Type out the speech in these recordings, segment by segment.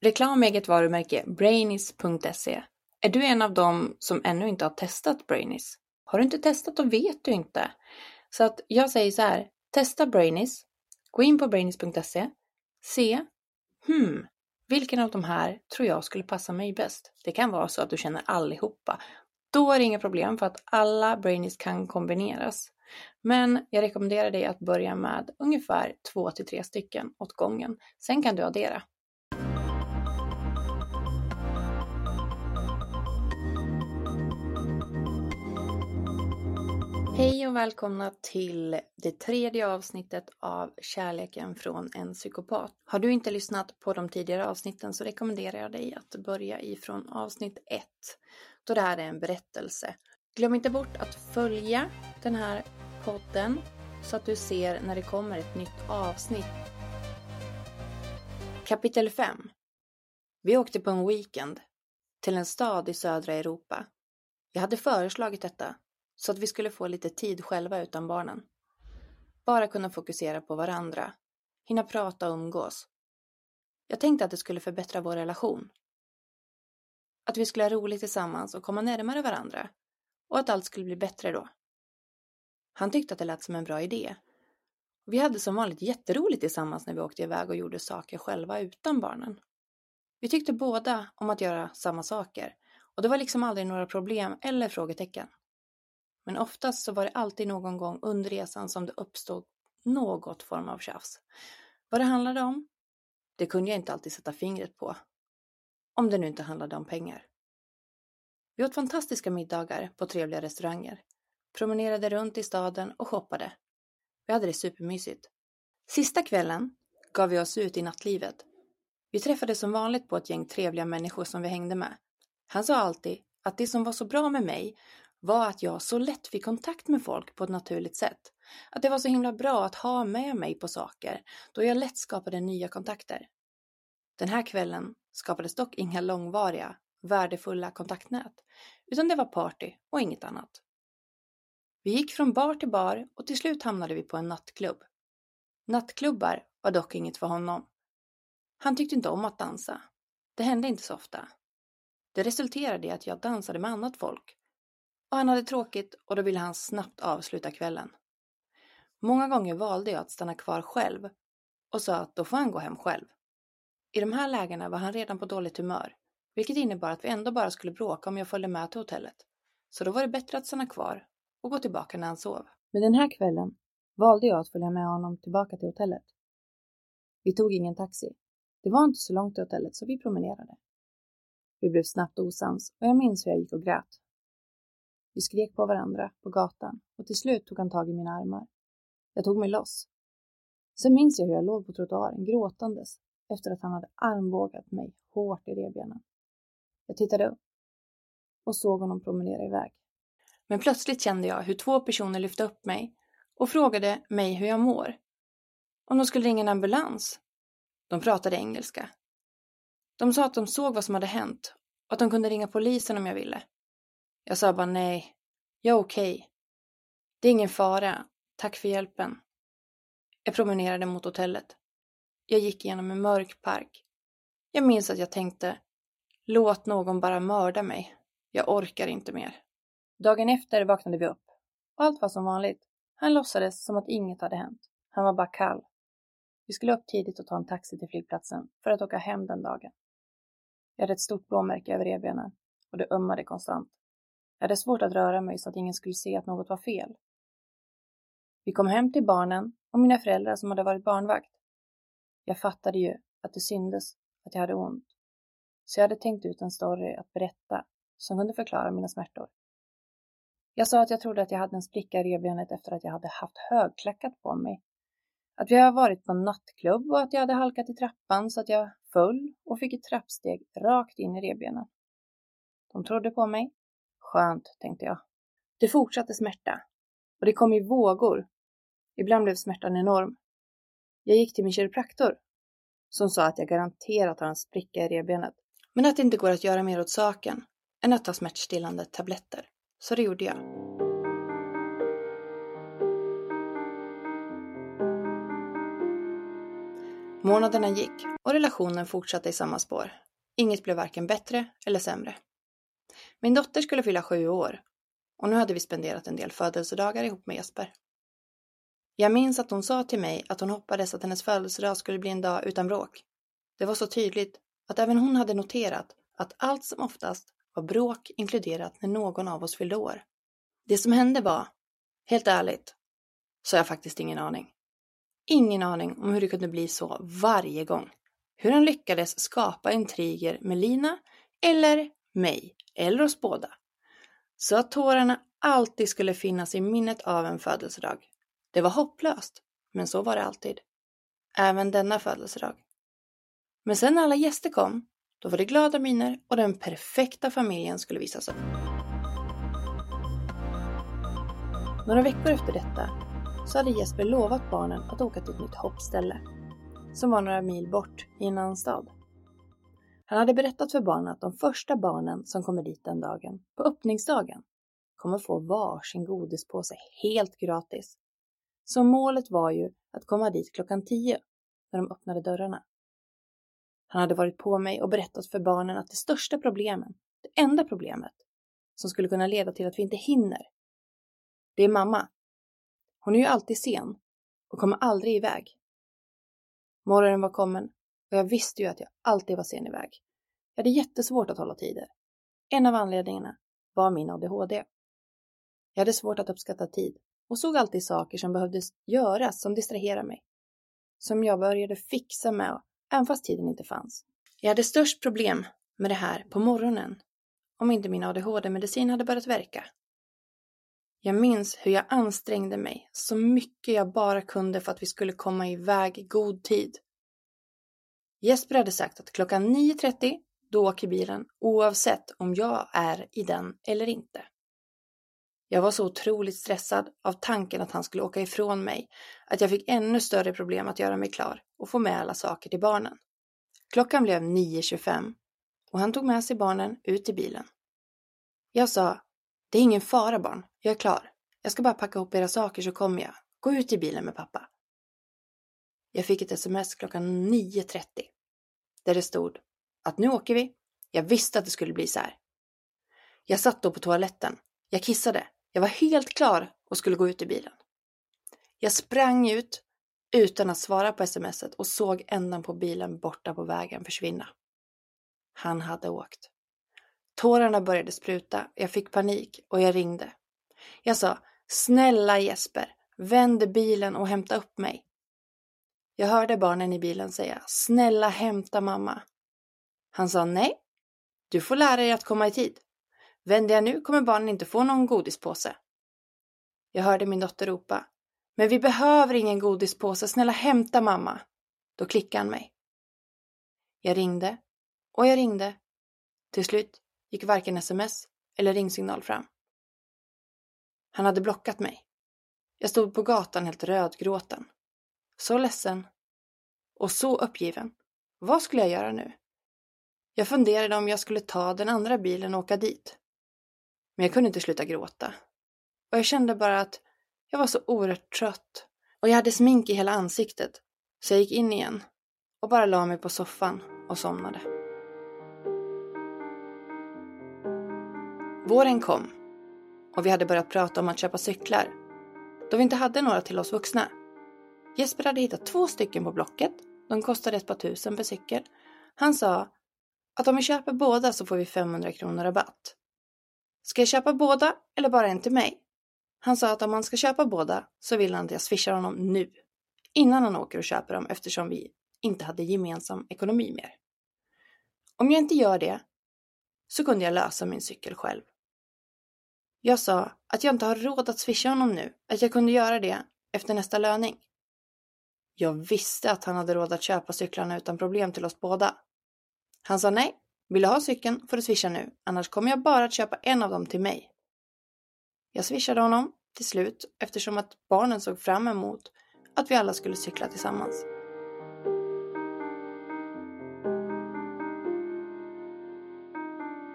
Reklam med eget varumärke Brainis.se. Är du en av dem som ännu inte har testat Brainis? Har du inte testat då vet du inte. Så att jag säger så här, testa Brainis. Gå in på brainis.se. Se, hmm, vilken av de här tror jag skulle passa mig bäst? Det kan vara så att du känner allihopa. Då är det inga problem för att alla Brainis kan kombineras. Men jag rekommenderar dig att börja med ungefär två till tre stycken åt gången. Sen kan du addera. Hej och välkomna till det tredje avsnittet av Kärleken från en psykopat. Har du inte lyssnat på de tidigare avsnitten så rekommenderar jag dig att börja ifrån avsnitt 1 då det här är en berättelse. Glöm inte bort att följa den här podden så att du ser när det kommer ett nytt avsnitt. Kapitel 5 Vi åkte på en weekend till en stad i södra Europa. Jag hade föreslagit detta så att vi skulle få lite tid själva utan barnen. Bara kunna fokusera på varandra, hinna prata och umgås. Jag tänkte att det skulle förbättra vår relation. Att vi skulle ha roligt tillsammans och komma närmare varandra och att allt skulle bli bättre då. Han tyckte att det lät som en bra idé. Vi hade som vanligt jätteroligt tillsammans när vi åkte iväg och gjorde saker själva utan barnen. Vi tyckte båda om att göra samma saker och det var liksom aldrig några problem eller frågetecken. Men oftast så var det alltid någon gång under resan som det uppstod något form av tjafs. Vad det handlade om? Det kunde jag inte alltid sätta fingret på. Om det nu inte handlade om pengar. Vi åt fantastiska middagar på trevliga restauranger, promenerade runt i staden och shoppade. Vi hade det supermysigt. Sista kvällen gav vi oss ut i nattlivet. Vi träffades som vanligt på ett gäng trevliga människor som vi hängde med. Han sa alltid att det som var så bra med mig var att jag så lätt fick kontakt med folk på ett naturligt sätt. Att det var så himla bra att ha med mig på saker, då jag lätt skapade nya kontakter. Den här kvällen skapades dock inga långvariga, värdefulla kontaktnät, utan det var party och inget annat. Vi gick från bar till bar och till slut hamnade vi på en nattklubb. Nattklubbar var dock inget för honom. Han tyckte inte om att dansa. Det hände inte så ofta. Det resulterade i att jag dansade med annat folk och han hade tråkigt och då ville han snabbt avsluta kvällen. Många gånger valde jag att stanna kvar själv och sa att då får han gå hem själv. I de här lägena var han redan på dåligt humör, vilket innebar att vi ändå bara skulle bråka om jag följde med till hotellet. Så då var det bättre att stanna kvar och gå tillbaka när han sov. Men den här kvällen valde jag att följa med honom tillbaka till hotellet. Vi tog ingen taxi. Det var inte så långt till hotellet så vi promenerade. Vi blev snabbt osams och jag minns hur jag gick och grät vi skrek på varandra på gatan och till slut tog han tag i mina armar. Jag tog mig loss. Sen minns jag hur jag låg på trottoaren gråtandes efter att han hade armbågat mig hårt i revbenen. Jag tittade upp och såg honom promenera iväg. Men plötsligt kände jag hur två personer lyfte upp mig och frågade mig hur jag mår. Om de skulle ringa en ambulans. De pratade engelska. De sa att de såg vad som hade hänt och att de kunde ringa polisen om jag ville. Jag sa bara nej. Jag är okej. Okay. Det är ingen fara. Tack för hjälpen. Jag promenerade mot hotellet. Jag gick genom en mörk park. Jag minns att jag tänkte, låt någon bara mörda mig. Jag orkar inte mer. Dagen efter vaknade vi upp. Och allt var som vanligt. Han låtsades som att inget hade hänt. Han var bara kall. Vi skulle upp tidigt och ta en taxi till flygplatsen för att åka hem den dagen. Jag hade ett stort blåmärke över revbenen och det ömmade konstant. Jag hade svårt att röra mig så att ingen skulle se att något var fel. Vi kom hem till barnen och mina föräldrar som hade varit barnvakt. Jag fattade ju att det syndes att jag hade ont. Så jag hade tänkt ut en story att berätta som kunde förklara mina smärtor. Jag sa att jag trodde att jag hade en spricka i revbenet efter att jag hade haft högklackat på mig. Att vi hade varit på en nattklubb och att jag hade halkat i trappan så att jag föll och fick ett trappsteg rakt in i revbenen. De trodde på mig Skönt, tänkte jag. Det fortsatte smärta. Och det kom i vågor. Ibland blev smärtan enorm. Jag gick till min kiropraktor som sa att jag garanterat har en spricka i revbenet. Men att det inte går att göra mer åt saken än att ta smärtstillande tabletter. Så det gjorde jag. Månaderna gick och relationen fortsatte i samma spår. Inget blev varken bättre eller sämre. Min dotter skulle fylla sju år och nu hade vi spenderat en del födelsedagar ihop med Jesper. Jag minns att hon sa till mig att hon hoppades att hennes födelsedag skulle bli en dag utan bråk. Det var så tydligt att även hon hade noterat att allt som oftast var bråk inkluderat när någon av oss fyllde år. Det som hände var, helt ärligt, så jag faktiskt ingen aning. Ingen aning om hur det kunde bli så varje gång. Hur han lyckades skapa intriger med Lina, eller mig, eller oss båda. Så att tårarna alltid skulle finnas i minnet av en födelsedag. Det var hopplöst, men så var det alltid. Även denna födelsedag. Men sen när alla gäster kom, då var det glada miner och den perfekta familjen skulle visas upp. Några veckor efter detta så hade Jesper lovat barnen att åka till ett nytt hoppställe som var några mil bort i en annan stad. Han hade berättat för barnen att de första barnen som kommer dit den dagen, på öppningsdagen, kommer få varsin godispåse helt gratis. Så målet var ju att komma dit klockan tio när de öppnade dörrarna. Han hade varit på mig och berättat för barnen att det största problemet, det enda problemet, som skulle kunna leda till att vi inte hinner, det är mamma. Hon är ju alltid sen och kommer aldrig iväg. Morgonen var kommen och jag visste ju att jag alltid var sen iväg. Jag hade jättesvårt att hålla tider. En av anledningarna var min ADHD. Jag hade svårt att uppskatta tid och såg alltid saker som behövde göras som distraherade mig. Som jag började fixa med även fast tiden inte fanns. Jag hade störst problem med det här på morgonen om inte min ADHD-medicin hade börjat verka. Jag minns hur jag ansträngde mig så mycket jag bara kunde för att vi skulle komma iväg i god tid. Jesper hade sagt att klockan 9.30 då åker bilen oavsett om jag är i den eller inte. Jag var så otroligt stressad av tanken att han skulle åka ifrån mig att jag fick ännu större problem att göra mig klar och få med alla saker till barnen. Klockan blev 9.25 och han tog med sig barnen ut i bilen. Jag sa, det är ingen fara barn, jag är klar. Jag ska bara packa ihop era saker så kommer jag. Gå ut i bilen med pappa. Jag fick ett sms klockan 9.30 där det stod att nu åker vi. Jag visste att det skulle bli så här. Jag satt då på toaletten. Jag kissade. Jag var helt klar och skulle gå ut i bilen. Jag sprang ut utan att svara på smset och såg ändan på bilen borta på vägen försvinna. Han hade åkt. Tårarna började spruta, jag fick panik och jag ringde. Jag sa, snälla Jesper, vänd bilen och hämta upp mig. Jag hörde barnen i bilen säga, snälla hämta mamma. Han sa nej, du får lära dig att komma i tid. Vänder jag nu kommer barnen inte få någon godispåse. Jag hörde min dotter ropa, men vi behöver ingen godispåse, snälla hämta mamma. Då klickade han mig. Jag ringde och jag ringde. Till slut gick varken sms eller ringsignal fram. Han hade blockat mig. Jag stod på gatan helt rödgråten. Så ledsen. Och så uppgiven. Vad skulle jag göra nu? Jag funderade om jag skulle ta den andra bilen och åka dit. Men jag kunde inte sluta gråta. Och jag kände bara att jag var så oerhört trött. Och jag hade smink i hela ansiktet. Så jag gick in igen och bara la mig på soffan och somnade. Våren kom och vi hade börjat prata om att köpa cyklar. Då vi inte hade några till oss vuxna. Jesper hade hittat två stycken på Blocket. De kostade ett par tusen per cykel. Han sa att om vi köper båda så får vi 500 kronor rabatt. Ska jag köpa båda eller bara en till mig? Han sa att om han ska köpa båda så vill han att jag swishar honom nu. Innan han åker och köper dem eftersom vi inte hade gemensam ekonomi mer. Om jag inte gör det så kunde jag lösa min cykel själv. Jag sa att jag inte har råd att swisha honom nu, att jag kunde göra det efter nästa löning. Jag visste att han hade råd att köpa cyklarna utan problem till oss båda. Han sa nej, vill du ha cykeln får du swisha nu, annars kommer jag bara att köpa en av dem till mig. Jag swishade honom till slut eftersom att barnen såg fram emot att vi alla skulle cykla tillsammans.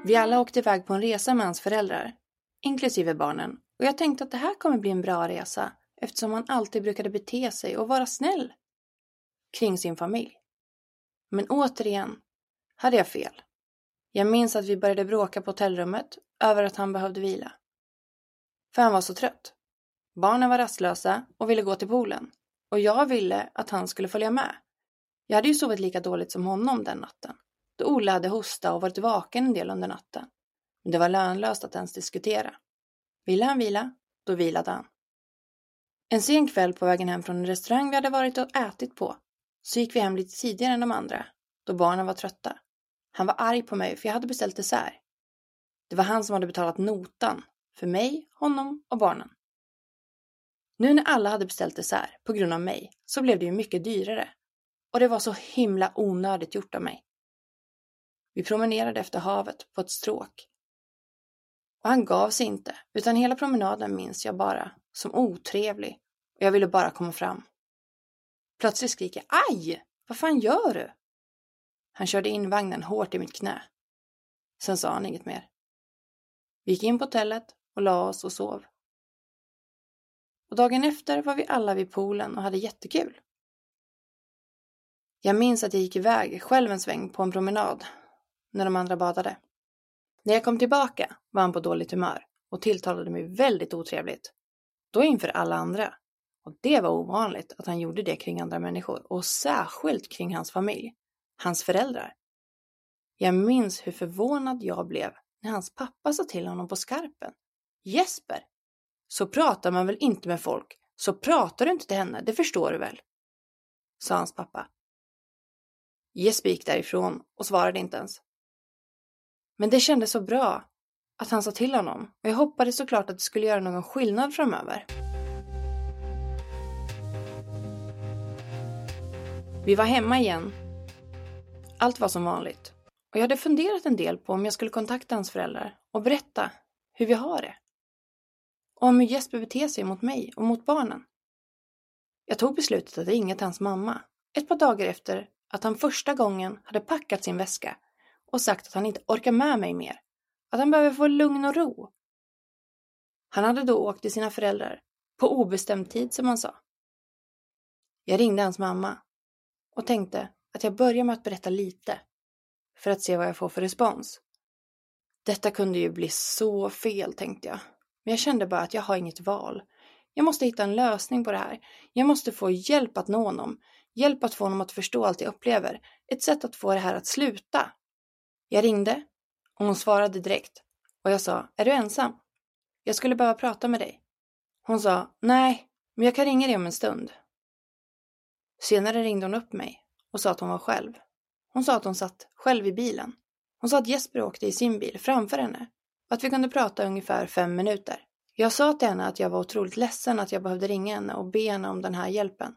Vi alla åkte iväg på en resa med hans föräldrar, inklusive barnen, och jag tänkte att det här kommer bli en bra resa eftersom han alltid brukade bete sig och vara snäll kring sin familj. Men återigen hade jag fel. Jag minns att vi började bråka på hotellrummet över att han behövde vila. För han var så trött. Barnen var rastlösa och ville gå till poolen. Och jag ville att han skulle följa med. Jag hade ju sovit lika dåligt som honom den natten. Då Olle hade hosta och varit vaken en del under natten. Men det var lönlöst att ens diskutera. Ville han vila, då vilade han. En sen kväll på vägen hem från en restaurang vi hade varit och ätit på så gick vi hem lite tidigare än de andra, då barnen var trötta. Han var arg på mig för jag hade beställt dessert. Det var han som hade betalat notan för mig, honom och barnen. Nu när alla hade beställt dessert på grund av mig så blev det ju mycket dyrare. Och det var så himla onödigt gjort av mig. Vi promenerade efter havet på ett stråk. Och han gav sig inte, utan hela promenaden minns jag bara som otrevlig och jag ville bara komma fram. Plötsligt skriker jag Aj! Vad fan gör du? Han körde in vagnen hårt i mitt knä. Sen sa han inget mer. Vi gick in på hotellet och la oss och sov. Och dagen efter var vi alla vid poolen och hade jättekul. Jag minns att jag gick iväg själv en sväng på en promenad när de andra badade. När jag kom tillbaka var han på dåligt humör och tilltalade mig väldigt otrevligt. Då inför alla andra. Och det var ovanligt att han gjorde det kring andra människor och särskilt kring hans familj, hans föräldrar. Jag minns hur förvånad jag blev när hans pappa sa till honom på skarpen. Jesper! Så pratar man väl inte med folk? Så pratar du inte till henne, det förstår du väl? Sa hans pappa. Jesper gick därifrån och svarade inte ens. Men det kändes så bra att han sa till honom och jag hoppades såklart att det skulle göra någon skillnad framöver. Vi var hemma igen. Allt var som vanligt. Och jag hade funderat en del på om jag skulle kontakta hans föräldrar och berätta hur vi har det. Och om hur Jesper beter sig mot mig och mot barnen. Jag tog beslutet att ringa till hans mamma ett par dagar efter att han första gången hade packat sin väska och sagt att han inte orkar med mig mer. Att han behöver få lugn och ro. Han hade då åkt till sina föräldrar på obestämd tid som han sa. Jag ringde hans mamma och tänkte att jag börjar med att berätta lite för att se vad jag får för respons. Detta kunde ju bli så fel, tänkte jag. Men jag kände bara att jag har inget val. Jag måste hitta en lösning på det här. Jag måste få hjälp att nå honom. Hjälp att få honom att förstå allt jag upplever. Ett sätt att få det här att sluta. Jag ringde och hon svarade direkt. Och jag sa, är du ensam? Jag skulle behöva prata med dig. Hon sa, nej, men jag kan ringa dig om en stund. Senare ringde hon upp mig och sa att hon var själv. Hon sa att hon satt själv i bilen. Hon sa att Jesper åkte i sin bil framför henne och att vi kunde prata ungefär fem minuter. Jag sa till henne att jag var otroligt ledsen att jag behövde ringa henne och be henne om den här hjälpen.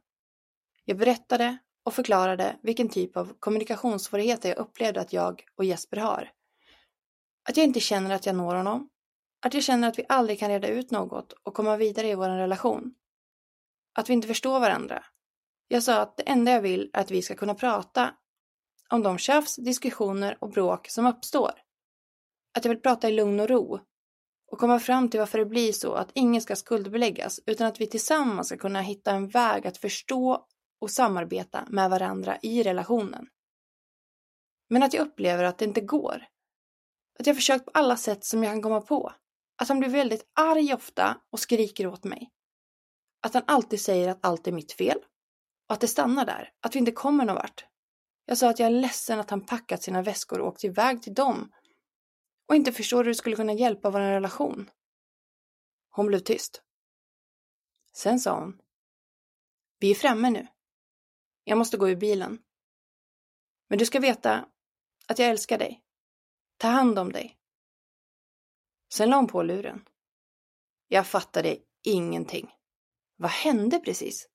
Jag berättade och förklarade vilken typ av kommunikationssvårigheter jag upplevde att jag och Jesper har. Att jag inte känner att jag når honom. Att jag känner att vi aldrig kan reda ut något och komma vidare i vår relation. Att vi inte förstår varandra jag sa att det enda jag vill är att vi ska kunna prata om de tjafs, diskussioner och bråk som uppstår. Att jag vill prata i lugn och ro och komma fram till varför det blir så att ingen ska skuldbeläggas utan att vi tillsammans ska kunna hitta en väg att förstå och samarbeta med varandra i relationen. Men att jag upplever att det inte går. Att jag försökt på alla sätt som jag kan komma på. Att han blir väldigt arg ofta och skriker åt mig. Att han alltid säger att allt är mitt fel och att det stannar där, att vi inte kommer någon vart. Jag sa att jag är ledsen att han packat sina väskor och åkt iväg till dem och inte förstår hur det skulle kunna hjälpa vår relation. Hon blev tyst. Sen sa hon. Vi är framme nu. Jag måste gå ur bilen. Men du ska veta att jag älskar dig. Ta hand om dig. Sen la hon på luren. Jag fattade ingenting. Vad hände precis?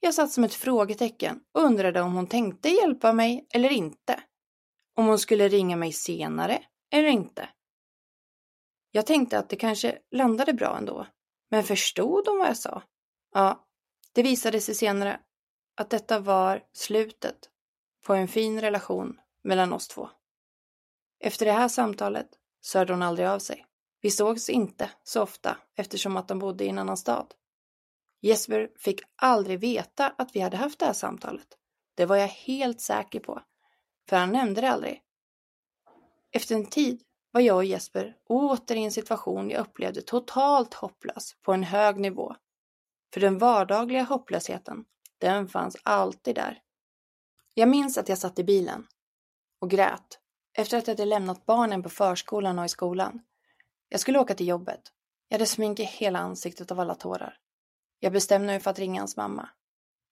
Jag satt som ett frågetecken och undrade om hon tänkte hjälpa mig eller inte. Om hon skulle ringa mig senare eller inte. Jag tänkte att det kanske landade bra ändå. Men förstod hon vad jag sa? Ja, det visade sig senare att detta var slutet på en fin relation mellan oss två. Efter det här samtalet så hörde hon aldrig av sig. Vi sågs inte så ofta eftersom att de bodde i en annan stad. Jesper fick aldrig veta att vi hade haft det här samtalet. Det var jag helt säker på. För han nämnde det aldrig. Efter en tid var jag och Jesper åter i en situation jag upplevde totalt hopplös på en hög nivå. För den vardagliga hopplösheten, den fanns alltid där. Jag minns att jag satt i bilen och grät efter att jag hade lämnat barnen på förskolan och i skolan. Jag skulle åka till jobbet. Jag hade smink i hela ansiktet av alla tårar. Jag bestämde mig för att ringa hans mamma,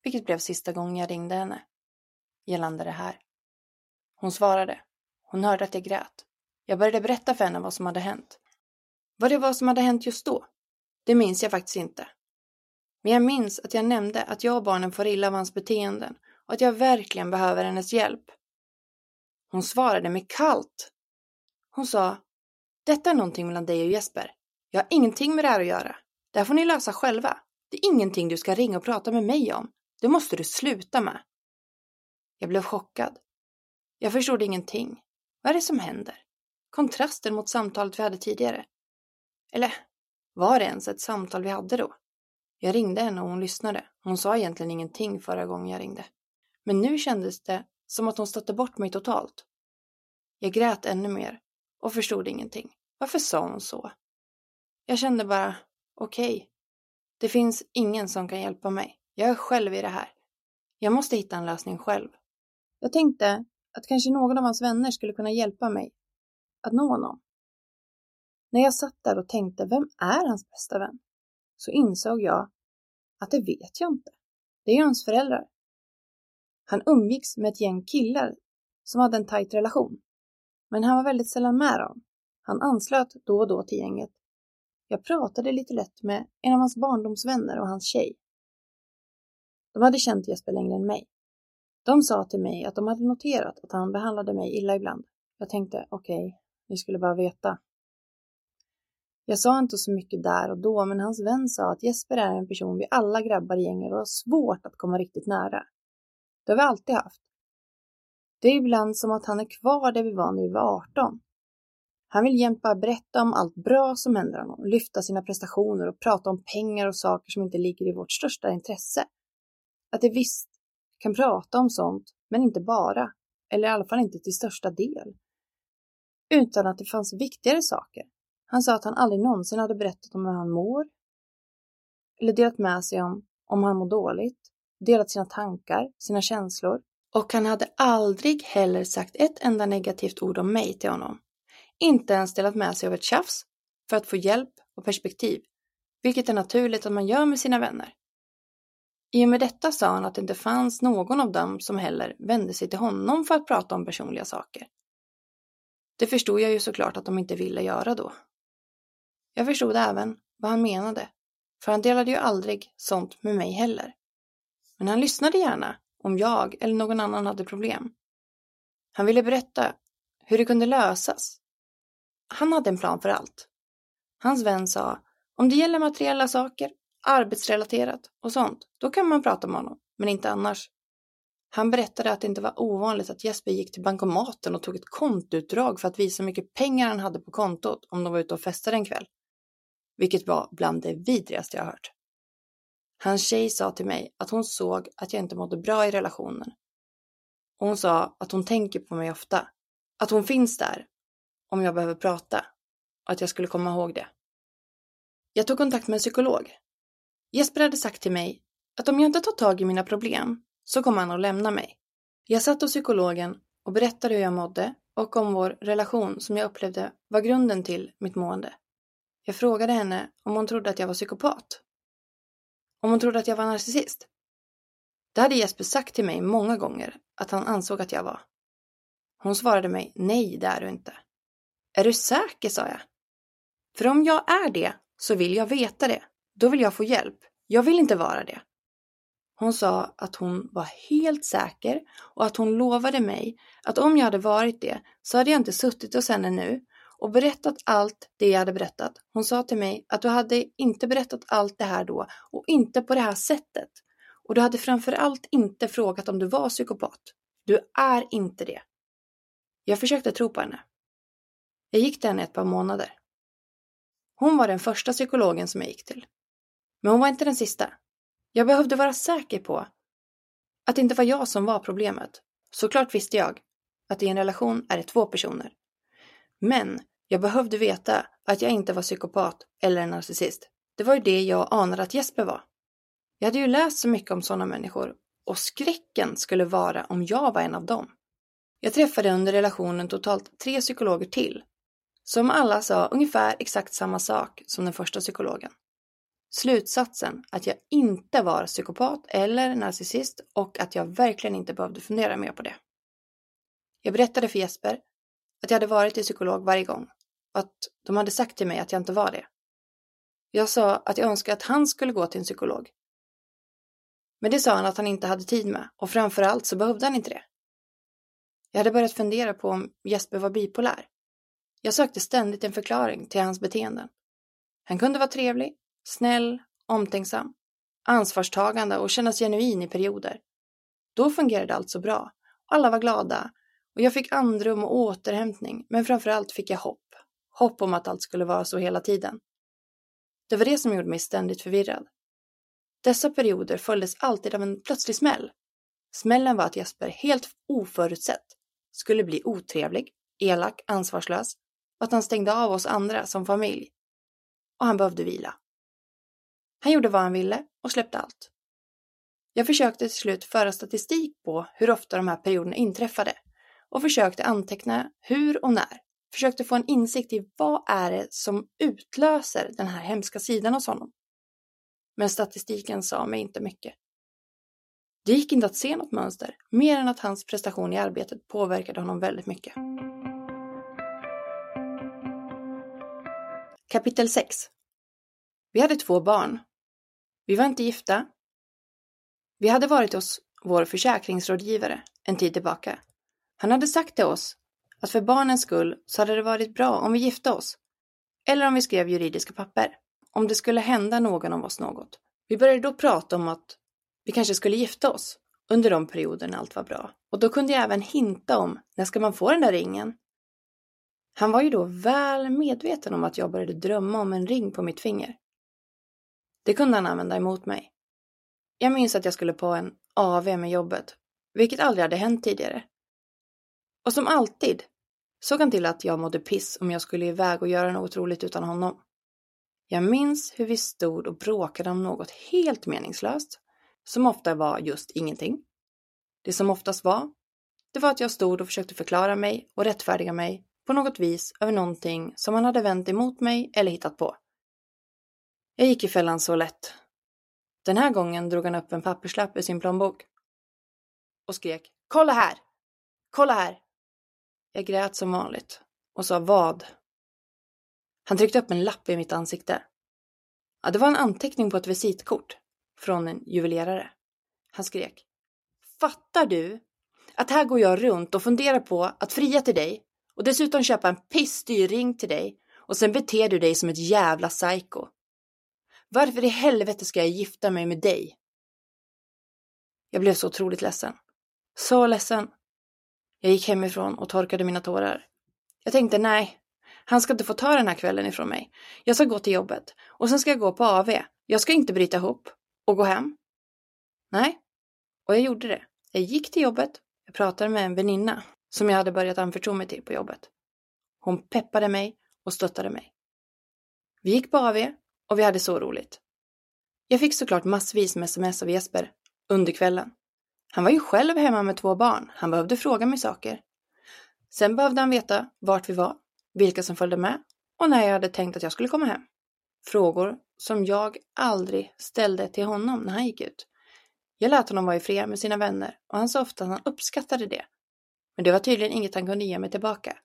vilket blev sista gången jag ringde henne gällande det här. Hon svarade. Hon hörde att jag grät. Jag började berätta för henne vad som hade hänt. Vad det var som hade hänt just då, det minns jag faktiskt inte. Men jag minns att jag nämnde att jag och barnen får illa av hans beteenden och att jag verkligen behöver hennes hjälp. Hon svarade mig kallt. Hon sa, detta är någonting mellan dig och Jesper. Jag har ingenting med det här att göra. Det här får ni lösa själva. Det är ingenting du ska ringa och prata med mig om. Det måste du sluta med. Jag blev chockad. Jag förstod ingenting. Vad är det som händer? Kontrasten mot samtalet vi hade tidigare. Eller, var det ens ett samtal vi hade då? Jag ringde henne och hon lyssnade. Hon sa egentligen ingenting förra gången jag ringde. Men nu kändes det som att hon stötte bort mig totalt. Jag grät ännu mer och förstod ingenting. Varför sa hon så? Jag kände bara, okej. Okay. Det finns ingen som kan hjälpa mig. Jag är själv i det här. Jag måste hitta en lösning själv. Jag tänkte att kanske någon av hans vänner skulle kunna hjälpa mig att nå honom. När jag satt där och tänkte, vem är hans bästa vän? Så insåg jag att det vet jag inte. Det är ju hans föräldrar. Han umgicks med ett gäng killar som hade en tajt relation. Men han var väldigt sällan med dem. Han anslöt då och då till gänget. Jag pratade lite lätt med en av hans barndomsvänner och hans tjej. De hade känt Jesper längre än mig. De sa till mig att de hade noterat att han behandlade mig illa ibland. Jag tänkte, okej, okay, ni skulle bara veta. Jag sa inte så mycket där och då, men hans vän sa att Jesper är en person vi alla grabbar i gänget och har svårt att komma riktigt nära. Det har vi alltid haft. Det är ibland som att han är kvar där vi var när vi var 18. Han vill jämt bara berätta om allt bra som händer honom, lyfta sina prestationer och prata om pengar och saker som inte ligger i vårt största intresse. Att det visst kan prata om sånt, men inte bara, eller i alla fall inte till största del. Utan att det fanns viktigare saker. Han sa att han aldrig någonsin hade berättat om hur han mår, eller delat med sig om om han mår dåligt, delat sina tankar, sina känslor. Och han hade aldrig heller sagt ett enda negativt ord om mig till honom. Inte ens delat med sig av ett tjafs för att få hjälp och perspektiv, vilket är naturligt att man gör med sina vänner. I och med detta sa han att det inte fanns någon av dem som heller vände sig till honom för att prata om personliga saker. Det förstod jag ju såklart att de inte ville göra då. Jag förstod även vad han menade, för han delade ju aldrig sånt med mig heller. Men han lyssnade gärna om jag eller någon annan hade problem. Han ville berätta hur det kunde lösas. Han hade en plan för allt. Hans vän sa, om det gäller materiella saker arbetsrelaterat och sånt, då kan man prata med honom, men inte annars. Han berättade att det inte var ovanligt att Jesper gick till bankomaten och tog ett kontoutdrag för att visa hur mycket pengar han hade på kontot om de var ute och festade en kväll. Vilket var bland det vidrigaste jag hört. Hans tjej sa till mig att hon såg att jag inte mådde bra i relationen. Och hon sa att hon tänker på mig ofta. Att hon finns där om jag behöver prata och att jag skulle komma ihåg det. Jag tog kontakt med en psykolog Jesper hade sagt till mig att om jag inte tar tag i mina problem så kommer han att lämna mig. Jag satt hos psykologen och berättade hur jag mådde och om vår relation som jag upplevde var grunden till mitt mående. Jag frågade henne om hon trodde att jag var psykopat. Om hon trodde att jag var narcissist. Det hade Jesper sagt till mig många gånger att han ansåg att jag var. Hon svarade mig, nej det är du inte. Är du säker, sa jag. För om jag är det så vill jag veta det. Då vill jag få hjälp. Jag vill inte vara det. Hon sa att hon var helt säker och att hon lovade mig att om jag hade varit det så hade jag inte suttit hos henne nu och berättat allt det jag hade berättat. Hon sa till mig att du hade inte berättat allt det här då och inte på det här sättet. Och du hade framförallt inte frågat om du var psykopat. Du är inte det. Jag försökte tro på henne. Jag gick till henne ett par månader. Hon var den första psykologen som jag gick till. Men hon var inte den sista. Jag behövde vara säker på Att det inte var jag som var problemet. Såklart visste jag att i en relation är det två personer. Men jag behövde veta att jag inte var psykopat eller en narcissist. Det var ju det jag anade att Jesper var. Jag hade ju läst så mycket om sådana människor och skräcken skulle vara om jag var en av dem. Jag träffade under relationen totalt tre psykologer till, som alla sa ungefär exakt samma sak som den första psykologen. Slutsatsen att jag inte var psykopat eller narcissist och att jag verkligen inte behövde fundera mer på det. Jag berättade för Jesper att jag hade varit till psykolog varje gång att de hade sagt till mig att jag inte var det. Jag sa att jag önskade att han skulle gå till en psykolog. Men det sa han att han inte hade tid med och framförallt så behövde han inte det. Jag hade börjat fundera på om Jesper var bipolär. Jag sökte ständigt en förklaring till hans beteenden. Han kunde vara trevlig, snäll, omtänksam, ansvarstagande och kännas genuin i perioder. Då fungerade allt så bra. Alla var glada och jag fick andrum och återhämtning, men framförallt fick jag hopp. Hopp om att allt skulle vara så hela tiden. Det var det som gjorde mig ständigt förvirrad. Dessa perioder följdes alltid av en plötslig smäll. Smällen var att Jesper helt oförutsett skulle bli otrevlig, elak, ansvarslös och att han stängde av oss andra som familj. Och han behövde vila. Han gjorde vad han ville och släppte allt. Jag försökte till slut föra statistik på hur ofta de här perioderna inträffade och försökte anteckna hur och när. Försökte få en insikt i vad är det som utlöser den här hemska sidan hos honom. Men statistiken sa mig inte mycket. Det gick inte att se något mönster, mer än att hans prestation i arbetet påverkade honom väldigt mycket. Kapitel 6 Vi hade två barn. Vi var inte gifta. Vi hade varit hos vår försäkringsrådgivare en tid tillbaka. Han hade sagt till oss att för barnens skull så hade det varit bra om vi gifte oss. Eller om vi skrev juridiska papper. Om det skulle hända någon av oss något. Vi började då prata om att vi kanske skulle gifta oss under de perioder när allt var bra. Och då kunde jag även hinta om när ska man få den där ringen? Han var ju då väl medveten om att jag började drömma om en ring på mitt finger. Det kunde han använda emot mig. Jag minns att jag skulle på en AV med jobbet, vilket aldrig hade hänt tidigare. Och som alltid såg han till att jag mådde piss om jag skulle iväg och göra något roligt utan honom. Jag minns hur vi stod och bråkade om något helt meningslöst, som ofta var just ingenting. Det som oftast var, det var att jag stod och försökte förklara mig och rättfärdiga mig på något vis över någonting som han hade vänt emot mig eller hittat på. Jag gick i fällan så lätt. Den här gången drog han upp en papperslapp ur sin plånbok och skrek Kolla här! Kolla här! Jag grät som vanligt och sa vad? Han tryckte upp en lapp i mitt ansikte. Ja, det var en anteckning på ett visitkort från en juvelerare. Han skrek. Fattar du att här går jag runt och funderar på att fria till dig och dessutom köpa en pissdyr ring till dig och sen beter du dig som ett jävla psycho. Varför i helvete ska jag gifta mig med dig? Jag blev så otroligt ledsen. Så ledsen. Jag gick hemifrån och torkade mina tårar. Jag tänkte nej, han ska inte få ta den här kvällen ifrån mig. Jag ska gå till jobbet och sen ska jag gå på AV. Jag ska inte bryta ihop och gå hem. Nej, och jag gjorde det. Jag gick till jobbet. Jag pratade med en väninna som jag hade börjat anförtro mig till på jobbet. Hon peppade mig och stöttade mig. Vi gick på AV och vi hade så roligt. Jag fick såklart massvis med sms av Jesper under kvällen. Han var ju själv hemma med två barn. Han behövde fråga mig saker. Sen behövde han veta vart vi var, vilka som följde med och när jag hade tänkt att jag skulle komma hem. Frågor som jag aldrig ställde till honom när han gick ut. Jag lät honom vara i fred med sina vänner och han sa ofta att han uppskattade det. Men det var tydligen inget han kunde ge mig tillbaka.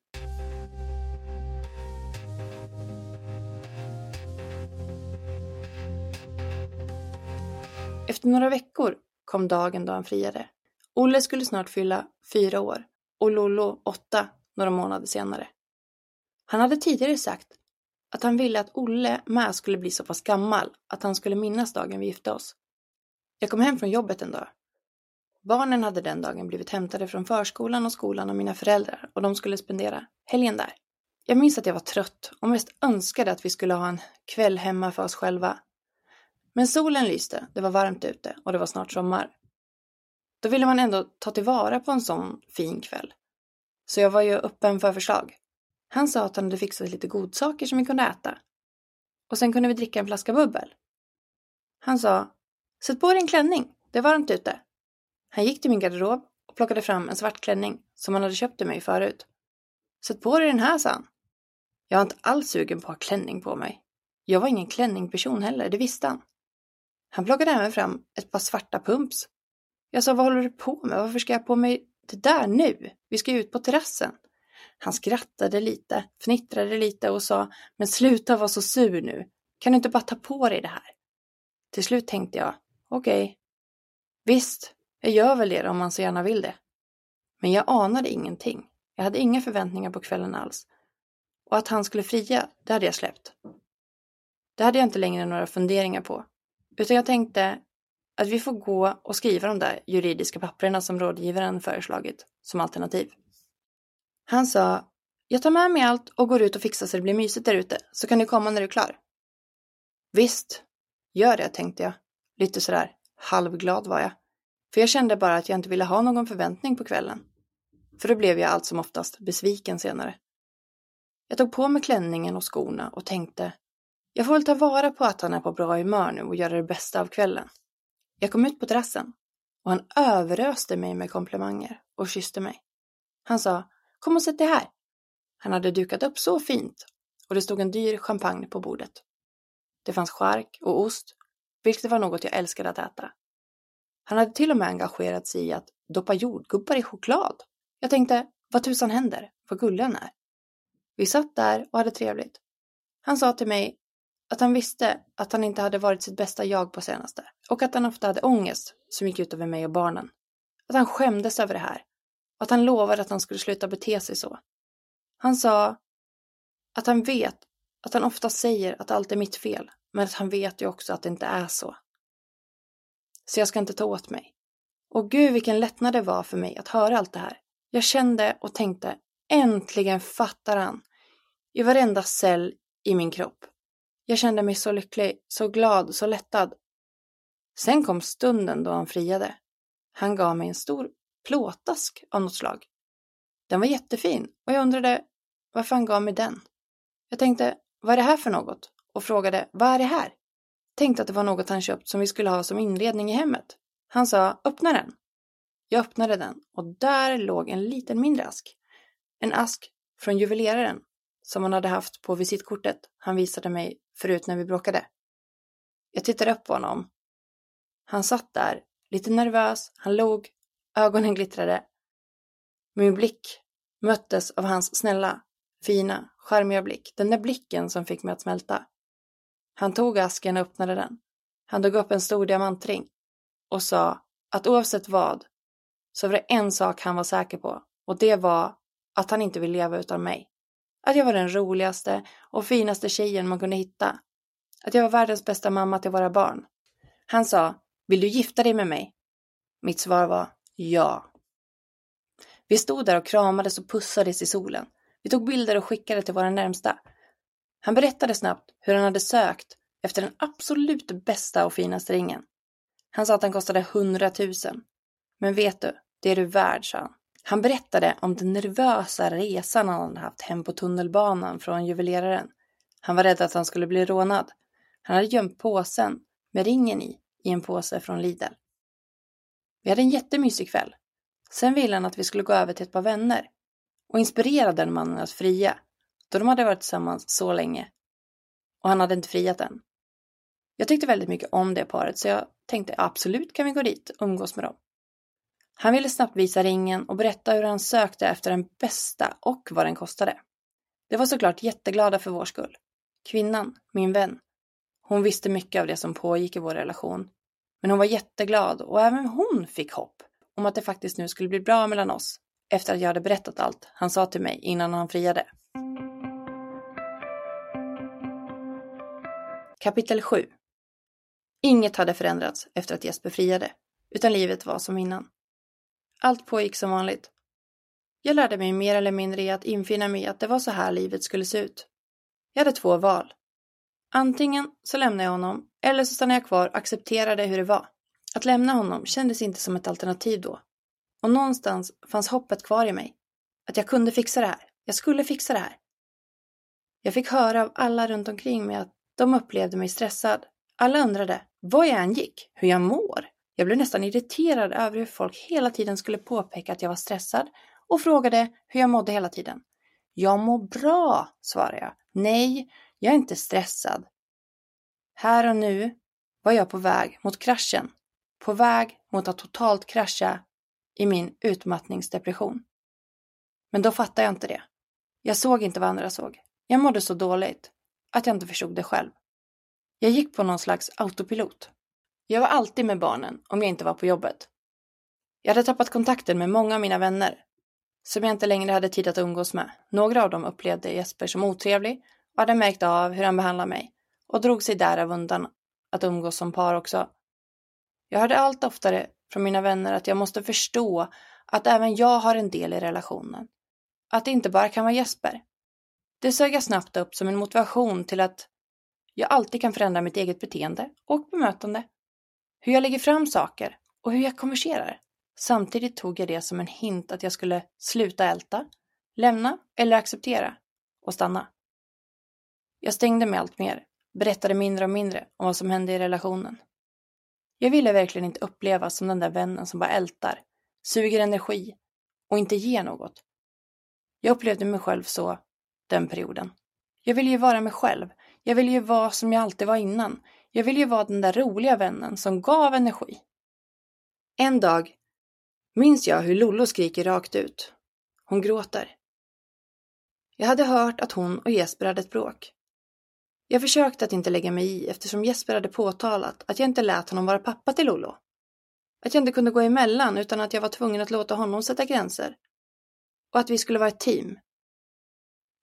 Efter några veckor kom dagen då han friade. Olle skulle snart fylla fyra år och Lollo åtta några månader senare. Han hade tidigare sagt att han ville att Olle med skulle bli så pass gammal att han skulle minnas dagen vi gifte oss. Jag kom hem från jobbet en dag. Barnen hade den dagen blivit hämtade från förskolan och skolan av mina föräldrar och de skulle spendera helgen där. Jag minns att jag var trött och mest önskade att vi skulle ha en kväll hemma för oss själva. Men solen lyste, det var varmt ute och det var snart sommar. då ville man ändå ta tillvara på en sån fin kväll. Så jag var ju öppen för förslag. Han sa att han hade fixat lite godsaker som vi kunde äta. Och sen kunde vi dricka en flaska bubbel. Han sa, sätt på dig en klänning, det är varmt ute. Han gick till min garderob och plockade fram en svart klänning som han hade köpt till mig förut. Sätt på dig den här, sa han. Jag var inte alls sugen på att ha klänning på mig. Jag var ingen klänningperson heller, det visste han. Han plockade även fram ett par svarta pumps. Jag sa, vad håller du på med? Varför ska jag på mig det där nu? Vi ska ut på terrassen. Han skrattade lite, fnittrade lite och sa, men sluta vara så sur nu. Kan du inte bara ta på dig det här? Till slut tänkte jag, okej. Okay. Visst, jag gör väl det om man så gärna vill det. Men jag anade ingenting. Jag hade inga förväntningar på kvällen alls. Och att han skulle fria, det hade jag släppt. Det hade jag inte längre några funderingar på. Utan jag tänkte att vi får gå och skriva de där juridiska papperna som rådgivaren föreslagit som alternativ. Han sa, jag tar med mig allt och går ut och fixar så det blir mysigt där ute, så kan du komma när du är klar. Visst, gör det, tänkte jag. Lite sådär halvglad var jag. För jag kände bara att jag inte ville ha någon förväntning på kvällen. För då blev jag allt som oftast besviken senare. Jag tog på mig klänningen och skorna och tänkte, jag får väl ta vara på att han är på bra humör nu och göra det bästa av kvällen. Jag kom ut på terrassen och han överöste mig med komplimanger och kysste mig. Han sa, kom och sätt dig här. Han hade dukat upp så fint och det stod en dyr champagne på bordet. Det fanns skärk och ost, vilket var något jag älskade att äta. Han hade till och med engagerat sig i att doppa jordgubbar i choklad. Jag tänkte, vad tusan händer? Vad gullig han är. Vi satt där och hade trevligt. Han sa till mig att han visste att han inte hade varit sitt bästa jag på senaste och att han ofta hade ångest som gick ut över mig och barnen. Att han skämdes över det här och att han lovade att han skulle sluta bete sig så. Han sa att han vet att han ofta säger att allt är mitt fel, men att han vet ju också att det inte är så. Så jag ska inte ta åt mig. Och gud vilken lättnad det var för mig att höra allt det här. Jag kände och tänkte, äntligen fattar han. I varenda cell i min kropp. Jag kände mig så lycklig, så glad, så lättad. Sen kom stunden då han friade. Han gav mig en stor plåtask av något slag. Den var jättefin och jag undrade varför han gav mig den. Jag tänkte, vad är det här för något? Och frågade, vad är det här? Tänkte att det var något han köpt som vi skulle ha som inredning i hemmet. Han sa, öppna den. Jag öppnade den och där låg en liten mindre ask. En ask från juveleraren som han hade haft på visitkortet han visade mig förut när vi bråkade. Jag tittade upp på honom. Han satt där, lite nervös, han log, ögonen glittrade. Min blick möttes av hans snälla, fina, charmiga blick. Den där blicken som fick mig att smälta. Han tog asken och öppnade den. Han tog upp en stor diamantring och sa att oavsett vad så var det en sak han var säker på och det var att han inte vill leva utan mig. Att jag var den roligaste och finaste tjejen man kunde hitta. Att jag var världens bästa mamma till våra barn. Han sa, vill du gifta dig med mig? Mitt svar var ja. Vi stod där och kramades och pussades i solen. Vi tog bilder och skickade till våra närmsta. Han berättade snabbt hur han hade sökt efter den absolut bästa och finaste ringen. Han sa att den kostade hundratusen. Men vet du, det är du värd, sa han. Han berättade om den nervösa resan han hade haft hem på tunnelbanan från juveleraren. Han var rädd att han skulle bli rånad. Han hade gömt påsen med ringen i, i en påse från Lidl. Vi hade en jättemysig kväll. Sen ville han att vi skulle gå över till ett par vänner och inspirera den mannen att fria, då de hade varit tillsammans så länge. Och han hade inte friat än. Jag tyckte väldigt mycket om det paret så jag tänkte absolut kan vi gå dit och umgås med dem. Han ville snabbt visa ringen och berätta hur han sökte efter den bästa och vad den kostade. Det var såklart jätteglada för vår skull. Kvinnan, min vän, hon visste mycket av det som pågick i vår relation. Men hon var jätteglad och även hon fick hopp om att det faktiskt nu skulle bli bra mellan oss efter att jag hade berättat allt han sa till mig innan han friade. Kapitel 7 Inget hade förändrats efter att Jesper friade, utan livet var som innan. Allt pågick som vanligt. Jag lärde mig mer eller mindre i att infinna mig att det var så här livet skulle se ut. Jag hade två val. Antingen så lämnade jag honom, eller så stannade jag kvar och accepterade hur det var. Att lämna honom kändes inte som ett alternativ då. Och någonstans fanns hoppet kvar i mig. Att jag kunde fixa det här. Jag skulle fixa det här. Jag fick höra av alla runt omkring mig att de upplevde mig stressad. Alla undrade var jag än gick, hur jag mår. Jag blev nästan irriterad över hur folk hela tiden skulle påpeka att jag var stressad och frågade hur jag mådde hela tiden. Jag mår bra, svarade jag. Nej, jag är inte stressad. Här och nu var jag på väg mot kraschen. På väg mot att totalt krascha i min utmattningsdepression. Men då fattade jag inte det. Jag såg inte vad andra såg. Jag mådde så dåligt att jag inte förstod det själv. Jag gick på någon slags autopilot. Jag var alltid med barnen om jag inte var på jobbet. Jag hade tappat kontakten med många av mina vänner som jag inte längre hade tid att umgås med. Några av dem upplevde Jesper som otrevlig och hade märkt av hur han behandlade mig och drog sig därav undan att umgås som par också. Jag hörde allt oftare från mina vänner att jag måste förstå att även jag har en del i relationen. Att det inte bara kan vara Jesper. Det sög jag snabbt upp som en motivation till att jag alltid kan förändra mitt eget beteende och bemötande. Hur jag lägger fram saker och hur jag konverserar. Samtidigt tog jag det som en hint att jag skulle sluta älta, lämna eller acceptera och stanna. Jag stängde mig allt mer, berättade mindre och mindre om vad som hände i relationen. Jag ville verkligen inte upplevas som den där vännen som bara ältar, suger energi och inte ger något. Jag upplevde mig själv så den perioden. Jag ville ju vara mig själv. Jag ville ju vara som jag alltid var innan. Jag ville ju vara den där roliga vännen som gav energi. En dag minns jag hur Lollo skriker rakt ut. Hon gråter. Jag hade hört att hon och Jesper hade ett bråk. Jag försökte att inte lägga mig i eftersom Jesper hade påtalat att jag inte lät honom vara pappa till Lollo. Att jag inte kunde gå emellan utan att jag var tvungen att låta honom sätta gränser. Och att vi skulle vara ett team.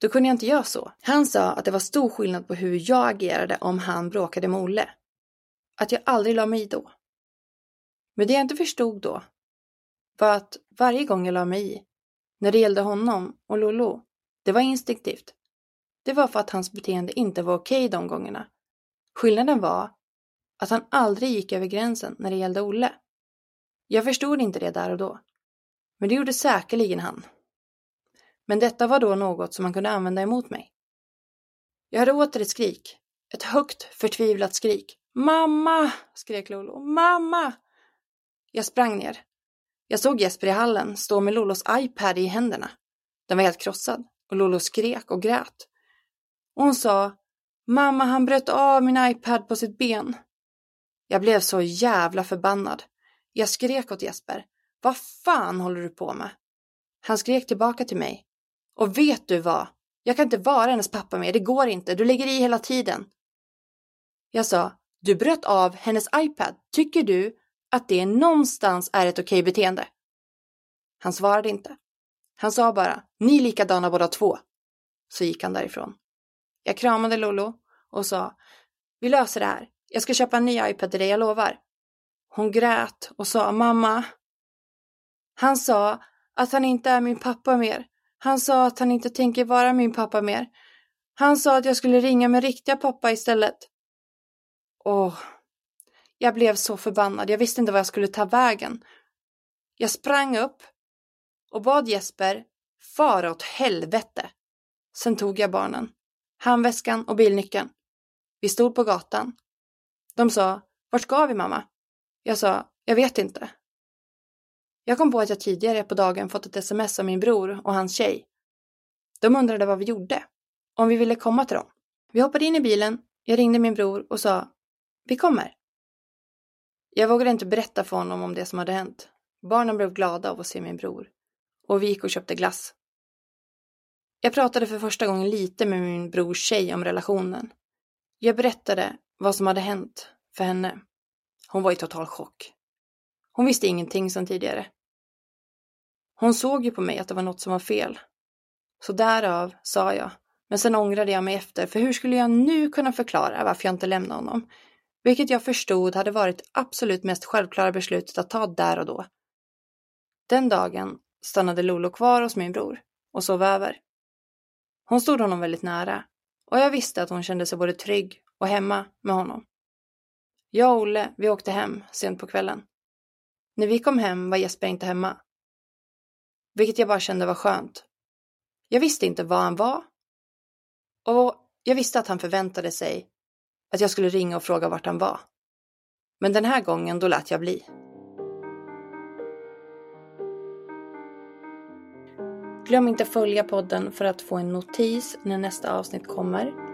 Då kunde jag inte göra så. Han sa att det var stor skillnad på hur jag agerade om han bråkade med Olle. Att jag aldrig la mig i då. Men det jag inte förstod då var att varje gång jag la mig i, när det gällde honom och Lolo, det var instinktivt. Det var för att hans beteende inte var okej de gångerna. Skillnaden var att han aldrig gick över gränsen när det gällde Olle. Jag förstod inte det där och då. Men det gjorde säkerligen han. Men detta var då något som han kunde använda emot mig. Jag hörde åter ett skrik. Ett högt, förtvivlat skrik. Mamma! skrek Lolo. Mamma! Jag sprang ner. Jag såg Jesper i hallen stå med Lolos iPad i händerna. Den var helt krossad och Lolo skrek och grät. Och hon sa Mamma, han bröt av min iPad på sitt ben. Jag blev så jävla förbannad. Jag skrek åt Jesper. Vad fan håller du på med? Han skrek tillbaka till mig. Och vet du vad? Jag kan inte vara hennes pappa mer, det går inte, du lägger i hela tiden. Jag sa, du bröt av hennes iPad. Tycker du att det någonstans är ett okej beteende? Han svarade inte. Han sa bara, ni är likadana båda två. Så gick han därifrån. Jag kramade Lolo och sa, vi löser det här. Jag ska köpa en ny iPad till dig, jag lovar. Hon grät och sa, mamma. Han sa att han inte är min pappa mer. Han sa att han inte tänker vara min pappa mer. Han sa att jag skulle ringa min riktiga pappa istället. Åh, jag blev så förbannad. Jag visste inte vad jag skulle ta vägen. Jag sprang upp och bad Jesper fara åt helvete. Sen tog jag barnen, handväskan och bilnyckeln. Vi stod på gatan. De sa, vart ska vi mamma? Jag sa, jag vet inte. Jag kom på att jag tidigare på dagen fått ett sms av min bror och hans tjej. De undrade vad vi gjorde, om vi ville komma till dem. Vi hoppade in i bilen, jag ringde min bror och sa Vi kommer. Jag vågade inte berätta för honom om det som hade hänt. Barnen blev glada av att se min bror. Och vi gick och köpte glass. Jag pratade för första gången lite med min brors tjej om relationen. Jag berättade vad som hade hänt för henne. Hon var i total chock. Hon visste ingenting som tidigare. Hon såg ju på mig att det var något som var fel. Så därav sa jag, men sen ångrade jag mig efter, för hur skulle jag nu kunna förklara varför jag inte lämnade honom? Vilket jag förstod hade varit absolut mest självklara beslutet att ta där och då. Den dagen stannade Lolo kvar hos min bror och sov över. Hon stod honom väldigt nära och jag visste att hon kände sig både trygg och hemma med honom. Jag och Olle, vi åkte hem sent på kvällen. När vi kom hem var Jesper inte hemma. Vilket jag bara kände var skönt. Jag visste inte var han var. Och jag visste att han förväntade sig att jag skulle ringa och fråga vart han var. Men den här gången då lät jag bli. Glöm inte följa podden för att få en notis när nästa avsnitt kommer.